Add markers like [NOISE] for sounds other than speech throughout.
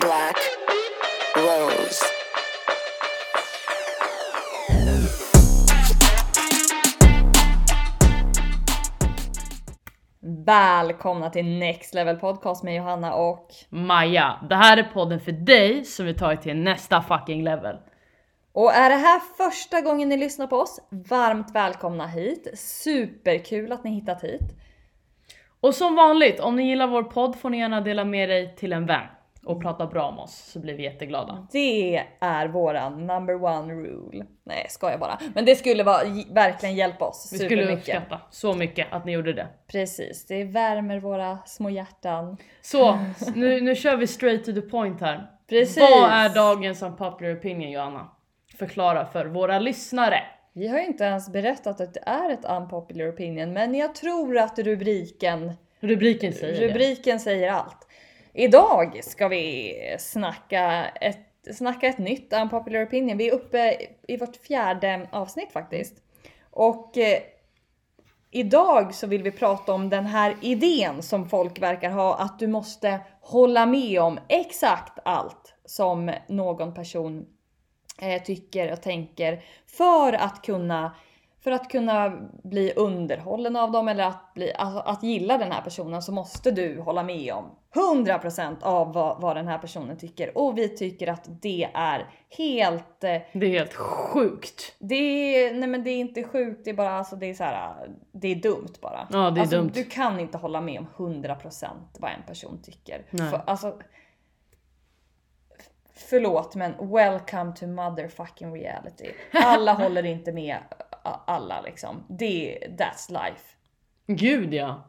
Black Rose. Välkomna till Next Level Podcast med Johanna och Maja, det här är podden för dig som vill ta dig till nästa fucking level. Och är det här första gången ni lyssnar på oss, varmt välkomna hit. Superkul att ni hittat hit. Och som vanligt, om ni gillar vår podd får ni gärna dela med dig till en vän och prata bra om oss så blir vi jätteglada. Det är våran number one rule. Nej, ska jag bara. Men det skulle vara, verkligen hjälpa oss Vi skulle uppskatta så mycket att ni gjorde det. Precis, det värmer våra små hjärtan. Så, nu, nu kör vi straight to the point här. Precis. Vad är dagens unpopular opinion Johanna? Förklara för våra lyssnare. Vi har ju inte ens berättat att det är ett unpopular opinion, men jag tror att rubriken Rubriken säger det. Rubriken säger allt. Idag ska vi snacka ett, snacka ett nytt unpopular opinion. Vi är uppe i vårt fjärde avsnitt faktiskt. Och eh, idag så vill vi prata om den här idén som folk verkar ha att du måste hålla med om exakt allt som någon person eh, tycker och tänker för att kunna för att kunna bli underhållen av dem eller att, bli, alltså, att gilla den här personen så måste du hålla med om 100% av vad, vad den här personen tycker. Och vi tycker att det är helt... eh, Det är helt sjukt. Det är, nej men det är inte sjukt, det är bara alltså det är så här, det är dumt bara. Ja, det är alltså, dumt. Du kan inte hålla med om 100% vad en person tycker. Nej. För, alltså, förlåt men welcome to motherfucking reality. Alla håller inte med alla liksom. Det, that's life. Gud ja.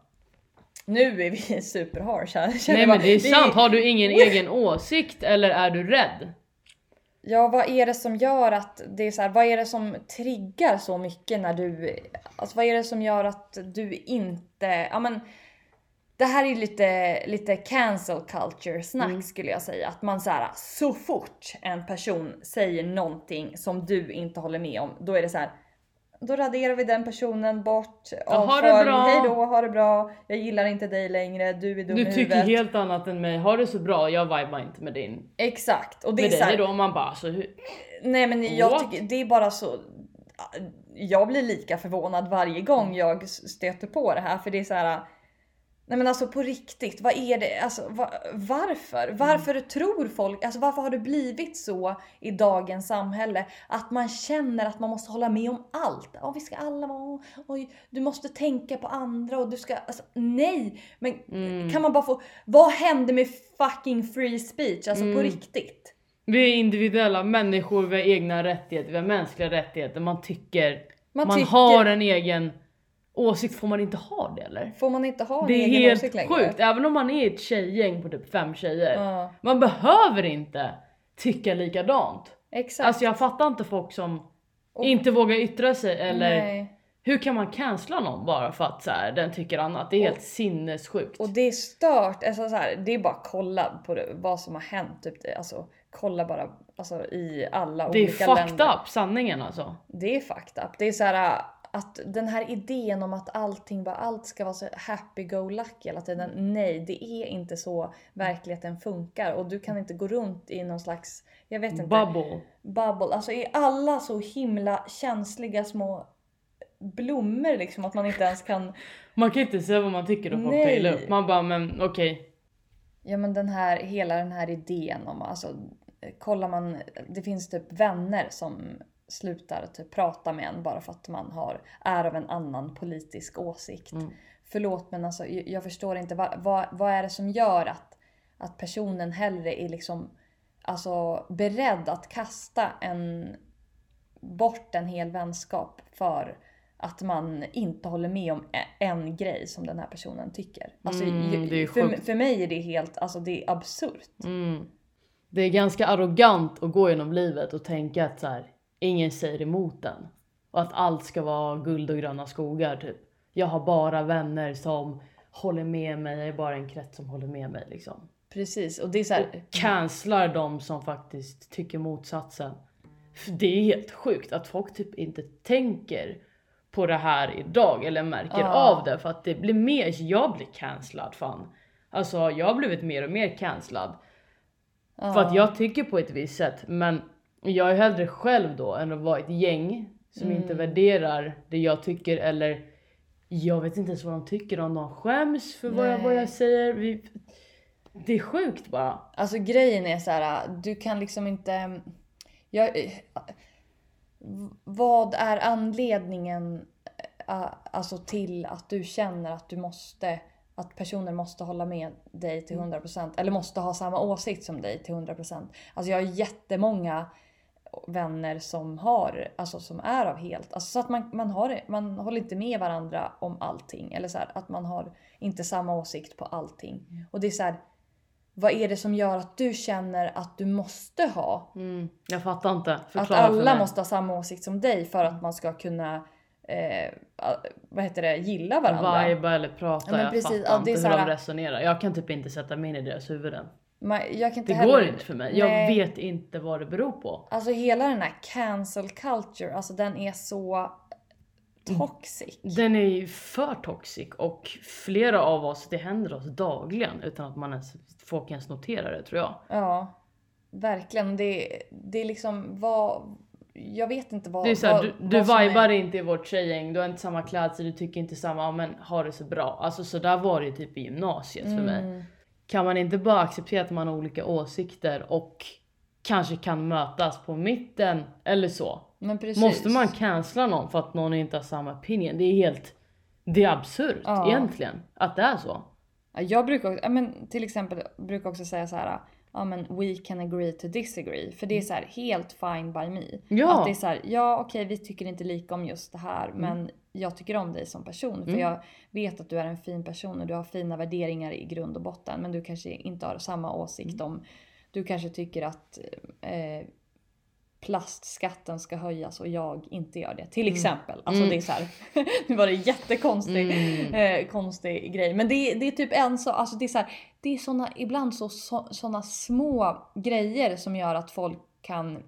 Nu är vi [LAUGHS] superharsh här. Nej men det är sant, har du ingen egen åsikt eller är du rädd? Ja, vad är det som gör att det är så här, vad är det som triggar så mycket när du, alltså vad är det som gör att du inte, ja men det här är lite, lite cancel culture snack skulle jag säga. Att man så här, så fort en person säger någonting som du inte håller med om, då är det så här. Då raderar vi den personen bort, Ja, ha det bra. hej då, ha det bra, jag gillar inte dig längre, du är dum Du i tycker huvudet. helt annat än mig, har det så bra, jag vibar inte med din. Exakt. Och det Med är så här, dig då, man bara alltså, hur? Nej men jag What? tycker det är bara så. Jag blir lika förvånad varje gång jag stöter på det här för det är så här. Nej men alltså på riktigt, vad är det? Alltså va, varför? Varför tror folk, alltså varför har det blivit så i dagens samhälle att man känner att man måste hålla med om allt? Ja, vi ska alla vara, oj, du måste tänka på andra och du ska, alltså nej! Men kan man bara få, vad hände med fucking free speech? Alltså på riktigt? Vi är individuella människor, vi har egna rättigheter, vi har mänskliga rättigheter. Man tycker Man man, tycker- har en egen åsikt, får man inte ha det eller? Får man inte ha en Det är egen helt åsikt längre? sjukt, även om man är ett tjejgäng på typ fem tjejer. Ja, Man behöver inte tycka likadant. exakt. Alltså jag fattar inte folk som Och- inte vågar yttra sig eller Nej. hur kan man cancella någon bara för att så här, den tycker annat? Det är helt sinnessjukt. Och det är stört. Alltså så här, det är bara att kolla på det, vad som har hänt. Typ, det. alltså, kolla bara alltså, i alla det är olika fucked länder. up sanningen alltså. Det är fucked up. Det är så här att den här idén om att allting bara allt ska vara så happy go lucky hela tiden. Nej, det är inte så verkligheten funkar och du kan inte gå runt i någon slags, jag vet inte, Bubble. bubble. Alltså är alla så himla känsliga små blommor liksom att man inte ens kan [LAUGHS] Man kan inte säga vad man tycker och folk Nej. upp. Man bara men okej. Ja men den här, hela den här idén om, alltså kollar man, det finns typ vänner som slutar typ prata med en bara för att man har, är av en annan politisk åsikt. Mm. Förlåt men alltså jag, förstår inte, vad, vad, vad är det som gör att, att personen hellre är liksom alltså beredd att kasta en, bort en hel vänskap för att man inte håller med om en grej som den här personen tycker. Alltså, Mm, ju- det är för, för mig är det helt, alltså det är absurt. Mm. Det är ganska arrogant att gå genom livet och tänka att så här, ingen säger emot en. Och att allt ska vara guld och gröna skogar typ. Jag har bara vänner som håller med mig, jag är bara en krets som håller med mig liksom. Precis, och det är så här, Cancelar de som faktiskt tycker motsatsen. För det är helt sjukt att folk typ inte tänker på det här idag eller märker Ja. av det för att det blir mer, jag blir cancellad fan. Alltså jag har blivit mer och mer cancellad. För att jag tycker på ett visst sätt men jag är hellre själv då än att vara ett gäng som inte Mm. värderar det jag tycker eller jag vet inte ens vad de tycker om de skäms för vad jag, vad jag säger. Vi, det är sjukt bara. Alltså grejen är så här, du kan liksom inte... Jag, vad är anledningen eh, alltså till att du känner att du måste att personer måste hålla med dig till 100% eller måste ha samma åsikt som dig till 100%. Alltså jag har jättemånga vänner som har, alltså som är av helt, alltså så att man, man, har, man håller inte med varandra om allting. Eller så här, att man har inte samma åsikt på allting. Och det är så här, vad är det som gör att du känner att du måste ha? Mm, jag fattar inte. Att Förklara för alla mig. måste ha samma åsikt som dig för att man ska kunna eh, vad heter det, gilla varandra. Viba eller prata, Ja, men jag precis. fattar Ja, inte så hur här- de resonerar. Jag kan typ inte sätta mig in i deras huvuden. Man, jag kan inte Det heller, går inte för mig. Jag Nej. vet inte vad det beror på. Alltså hela den här cancel culture, alltså den är så toxic. Den är ju för toxic och flera av oss, det händer oss dagligen utan att man ens, folk ens noterar det tror jag. Ja, verkligen. Det, det är liksom vad... Jag vet inte vad... Det är såhär, vad, du, du vad som är- vibar inte i vårt tjejgäng, du har inte samma klädsel, du tycker inte samma, men har det så bra. Alltså så där var det ju typ i gymnasiet för mig. Mm. Kan man inte bara acceptera att man har olika åsikter och kanske kan mötas på mitten eller så? Men precis. Måste man cancella någon för att någon inte har samma opinion? Det är helt, det är absurt Ja. egentligen att det är så. Ja, Jag brukar också, men till exempel brukar också säga så här. Ja men we can agree to disagree. För det är så här helt fine by me. Ja. Att det är så här, ja okej vi tycker inte lika om just det här men jag tycker om dig som person. För Mm. jag vet att du är en fin person och du har fina värderingar i grund och botten. Men du kanske inte har samma åsikt om, du kanske tycker att eh, plastskatten ska höjas och jag inte gör det. Till exempel. Alltså Mm. det är så här. [LAUGHS] nu var det jättekonstig Mm. eh, konstig grej. Men det, är- det är typ en så, alltså det är så här, det är såna, ibland så, så, såna små grejer som gör att folk kan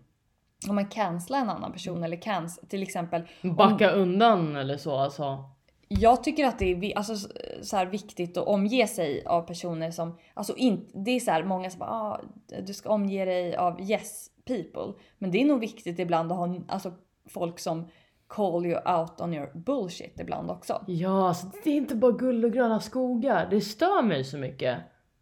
om man cancelar en annan person eller cans, till exempel. Backa undan eller så alltså. Jag tycker att det är alltså, så här, viktigt att omge sig av personer som, alltså in, det är så här många som bara, ah, du ska omge dig av yes people. Men det är nog viktigt ibland att ha alltså, folk som call you out on your bullshit ibland också. Ja, alltså, det är inte bara guld och gröna skogar. Det stör mig så mycket.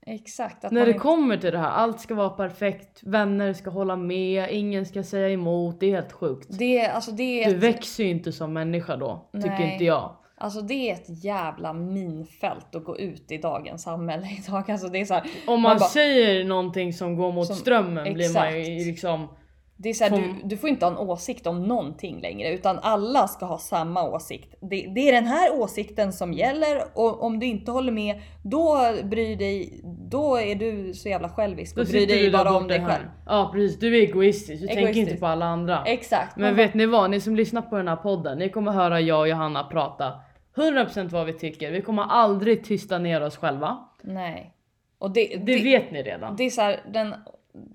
Exakt. Att När man det inte- kommer till det här, allt ska vara perfekt, vänner ska hålla med, ingen ska säga emot. Det är helt sjukt. Det, alltså det är Du ett, växer ju inte som människa då, tycker Nej. inte jag. Alltså det är ett jävla minfält att gå ut i dagens samhälle idag. Alltså det är så här, Om man, bara- säger någonting som går mot Som- strömmen blir man ju exakt. liksom... det är så här, du, du får inte ha en åsikt om någonting längre utan alla ska ha samma åsikt. Det, det är den här åsikten som gäller och om du inte håller med då bryr dig, då är du så jävla självisk Då och bryr dig bara om dig här. själv. Ja precis, du är egoistisk. Du tänker Egoistisk. inte på alla andra. Exakt. Men vet ni vad? Ni som lyssnar på den här podden, ni kommer höra jag och Johanna prata 100% vad vi tycker. Vi kommer aldrig tysta ner oss själva. nej. Och det, Det, det, vet ni redan. det är så här, den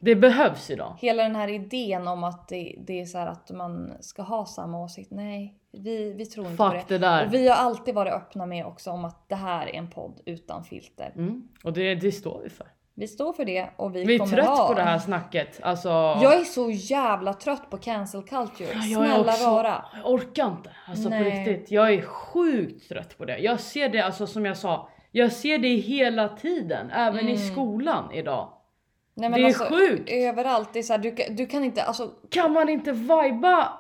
Det behövs idag. Hela den här idén om att det, det är så att man ska ha samma åsikt. Nej, vi, vi tror inte på Fuck det. det där. Och vi har alltid varit öppna med också om att det här är en podd utan filter. Mm. Och det, det står vi för. Vi står för det och vi, Vi är kommer trött ha... på det här snacket. Alltså, Jag är så jävla trött på cancel culture. Ja, är Snälla också- rara. Jag orkar inte. Alltså på Nej. riktigt. Jag är sjukt trött på det. Jag ser det alltså som jag sa. Jag ser det hela tiden. Även i Mm. skolan idag. Nej, Det är sjukt. Överallt. Det är så här, du, du kan inte, alltså Kan man inte viba?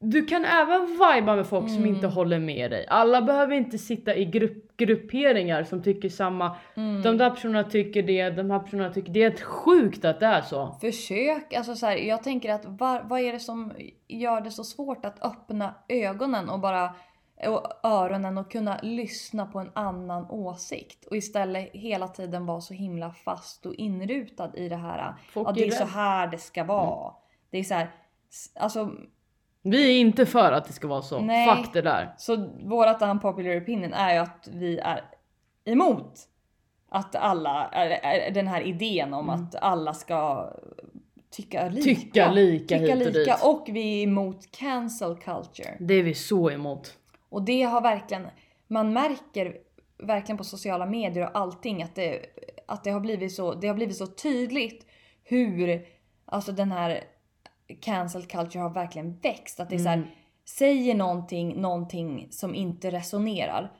Du kan även viba med folk som Mm. inte håller med dig. Alla behöver inte sitta i grupp, grupperingar som tycker samma. Mm. De där personerna tycker det, de här personerna tycker det. är helt sjukt att det är så. Försök, alltså så här, jag tänker att var, vad är det som gör det så svårt att öppna ögonen och bara och öronen och kunna lyssna på en annan åsikt och istället hela tiden vara så himla fast och inrutad i det här. Folk ja, det är är så här det ska vara. Det är så här, alltså Vi är inte för att det ska vara så. Nej. Fuck det där. så vårat unpopular opinion är ju att vi är emot att alla, den här idén om att alla ska tycka lika. Mm. Tycka lika tycka hit och lika dit. och vi är emot cancel culture. Det är vi så emot. Och det har verkligen, man märker verkligen på sociala medier och allting att det, att det har blivit så, det har blivit så tydligt hur alltså den här cancel culture har verkligen växt. Att det är så Mm. här, säger någonting, någonting som inte resonerar.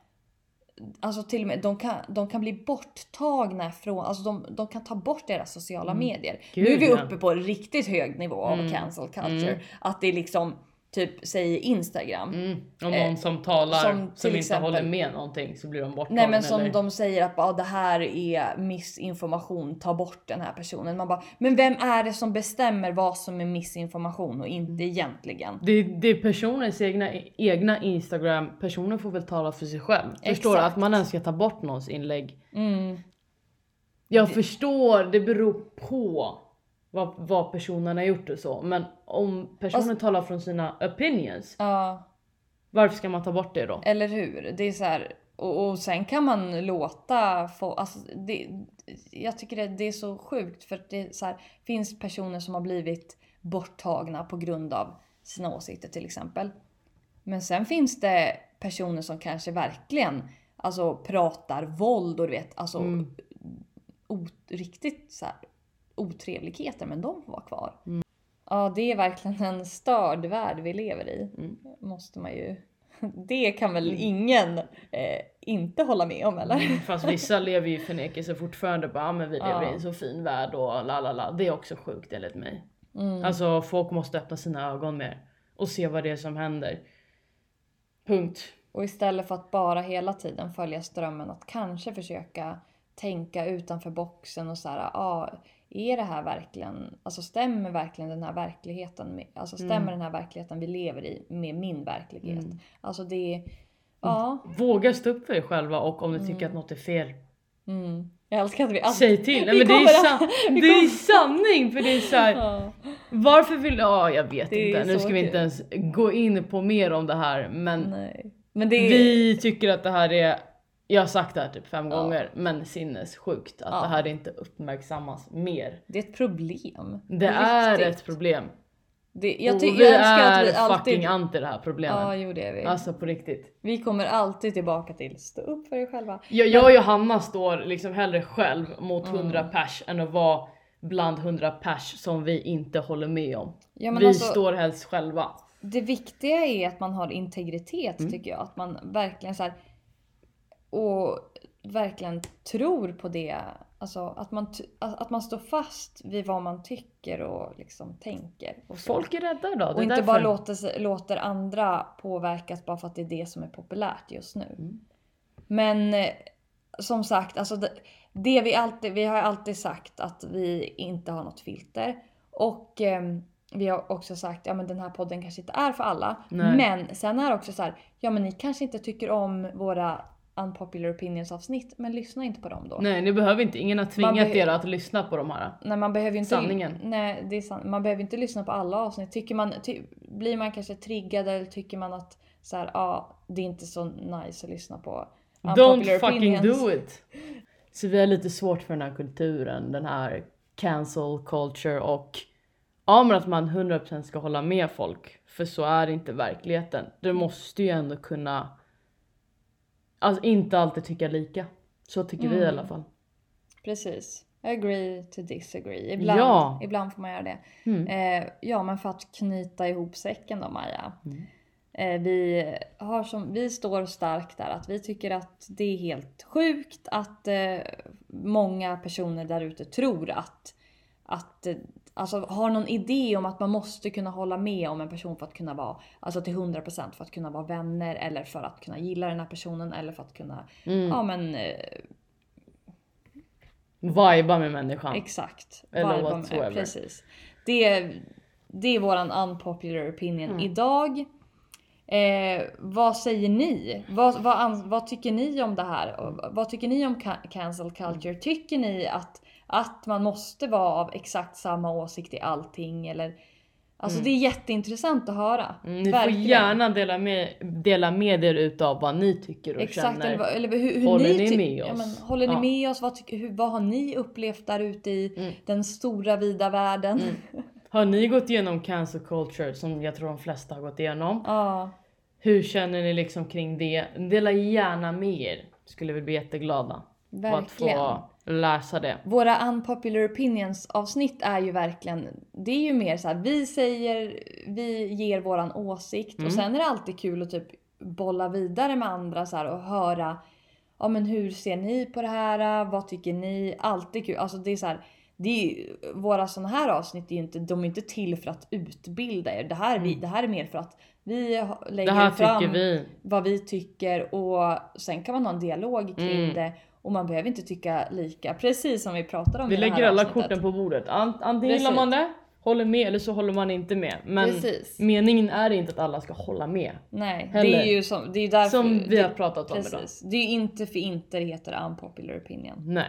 Alltså till och med, de kan, de kan bli borttagna från, alltså de, de kan ta bort deras sociala medier. Mm. Gud, nu är vi uppe på riktigt hög nivå av Mm. cancel culture. Mm. Att det liksom typ säger Instagram. Mm. Om Eh, någon som talar som som, inte exempel- håller med någonting så blir de borttagna. Nej men som eller? de säger att ah, det här är missinformation, ta bort den här personen. Man bara, men vem är det som bestämmer vad som är missinformation och inte Mm. egentligen? Det, det är personens egna, egna Instagram, personen får väl tala för sig själv. Förstår du? Exakt. Att man ens ska ta bort någons inlägg. Mm. Jag förstår, det beror på vad, vad personen har gjort och så. Men om personen Alltså- talar från sina opinions, Ja, varför ska man ta bort det då? eller hur? Det är så här, och, och sen kan man låta få, alltså det, jag tycker det, det är så sjukt för det så här, finns personer som har blivit borttagna på grund av sina åsikter till exempel. Men sen finns det personer som kanske verkligen alltså pratar våld och du vet alltså Mm. riktigt så här, otrevligheter men de får vara kvar. Mm. Ja det är verkligen en störd värld vi lever i. Mm. Måste man ju. [LAUGHS] Det kan väl ingen eh, inte hålla med om eller? Fast [LAUGHS] vissa lever ju i förnekelse fortfarande. Bara, men vi lever Ja. i en så fin värld och la la la. Det är också sjukt enligt mig. Mm. Alltså folk måste öppna sina ögon mer. Och se vad det är som händer. Punkt. Och istället för att bara hela tiden följa strömmen att kanske försöka tänka utanför boxen och så här, ah, är det här verkligen, alltså stämmer verkligen den här verkligheten, med, alltså stämmer Mm. den här verkligheten vi lever i med min verklighet? Mm. Alltså det, ja. Våga stå upp för dig själva och om du tycker att något är fel. Mm. Jag älskar att vi alltid... Säg till. Nej, men det, är san- [LAUGHS] det är sanning för det är så här, [LAUGHS] Ja. Varför vill Ja jag vet Det inte. Nu ska vi inte ens gå in på mer om det här men Nej. Men det är... vi tycker att det här är jag har sagt det här typ fem Ja. gånger men sinnessjukt att Ja. det här inte uppmärksammas mer. Det är ett problem. Det På är riktigt. ett problem. Det, jag, och ty- vi jag är att vi alltid... fucking anti det här problemet. Ja, jo det är vi. Alltså på riktigt. Vi kommer alltid tillbaka till stå upp för er själva. Jag, jag och Johanna står liksom hellre själv mot Mm. 100 pers än att vara bland 100 pers som vi inte håller med om. Ja, vi alltså, står helst själva. Det viktiga är att man har integritet Mm. tycker jag. Att man verkligen så här, och verkligen tror på det. Alltså att man, att att man står fast vid vad man tycker och liksom tänker. Och, så. Folk är rädda. Det och inte därför. bara låter, låter andra påverkas bara för att det är det som är populärt just nu. Mm. Men eh, som sagt, alltså det, det vi alltid, vi har alltid sagt att vi inte har något filter. Och ehm, vi har också sagt, ja men den här podden kanske inte är för alla. Nej. Men sen är det också så här, ja men ni kanske inte tycker om våra unpopular opinions avsnitt, men lyssna inte på dem då. Nej ni behöver inte, ingen har tvingat er att lyssna på de här. Nej, man behöver ju inte, Sanningen. Nej, det är sant. Man behöver inte lyssna på alla avsnitt. Tycker man, ty, blir man kanske triggad eller tycker man att så här, ja, det är inte så nice att lyssna på Don't fucking opinions. do it! Så vi har lite svårt för den här kulturen, den här cancel culture och ja men att man 100% ska hålla med folk. För så är inte verkligheten. Du måste ju ändå kunna Alltså inte alltid tycka lika. Så tycker vi i Mm. alla fall. Precis. Agree to disagree. Ibland, Ja. ibland får man göra det. Mm. Eh, ja, men för att knyta ihop säcken då Maja. Mm. Eh, vi, har som, vi står starkt där att vi tycker att det är helt sjukt att eh, många personer där ute tror att, att eh, Alltså har någon idé om att man måste kunna hålla med om en person för att kunna vara, alltså till 100% för att kunna vara vänner eller för att kunna gilla den här personen eller för att kunna, Mm. ja men eh, Viba med människan. Exakt. Eller med- whatsoever. Precis. Det är, det är våran unpopular opinion Mm. idag. Eh, vad säger ni? Vad, vad, vad tycker ni om det här? Vad tycker ni om ca- cancel culture? Tycker ni att, att man måste vara av exakt samma åsikt i allting? Eller, alltså Mm. det är jätteintressant att höra. Mm, ni Verkligen. får gärna dela med, dela med er utav vad ni tycker och Exakt, känner. eller, eller hur, hur Håller ni, ni med Ja, oss? men, håller ni Ja. med oss? Vad, tycker, hur, vad har ni upplevt där ute i Mm. den stora vida världen? Mm. Har ni gått igenom cancer culture som jag tror de flesta har gått igenom? Ja. Hur känner ni liksom kring det? Dela gärna med er. Skulle vi bli jätteglada. Att Verkligen. få läsa det. Våra unpopular opinions avsnitt är ju verkligen, det är ju mer så här, vi säger, vi ger våran åsikt Mm. och sen är det alltid kul att typ bolla vidare med andra så här och höra, ja men hur ser ni på det här? Vad tycker ni? Alltid kul. Alltså det är så här, det är våra sådana här avsnitt är inte, de är inte till för att utbilda er. Det här, är vi, det här är mer för att vi lägger. Det här fram vi. vad vi tycker och sen kan man ha en dialog kring Mm. det och man behöver inte tycka lika. Precis som vi pratade om Vi i det här lägger alla avsnittet. korten på bordet. Ant- Antingen gillar man det, håller med eller så håller man inte med. Men Precis. meningen är inte att alla ska hålla med. Nej, Heller. det är ju som, det är därför, Som vi det, har pratat om idag. Precis. Det är ju inte för inte det heter unpopular opinion. Nej.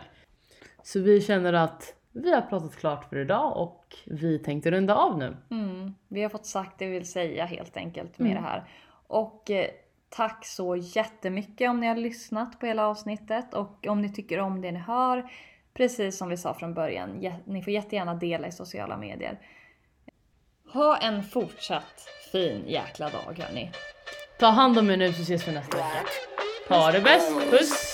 Så vi känner att vi har pratat klart för idag och vi tänkte runda av nu. Mm. Vi har fått sagt det vi vill säga helt enkelt med Mm. det här. Och eh, tack så jättemycket om ni har lyssnat på hela avsnittet och om ni tycker om det ni hör. Precis som vi sa från början, ni får jättegärna dela i sociala medier. Ha en fortsatt fin jäkla dag hörni. Ta hand om er nu så ses vi nästa vecka. Ha det bäst, puss!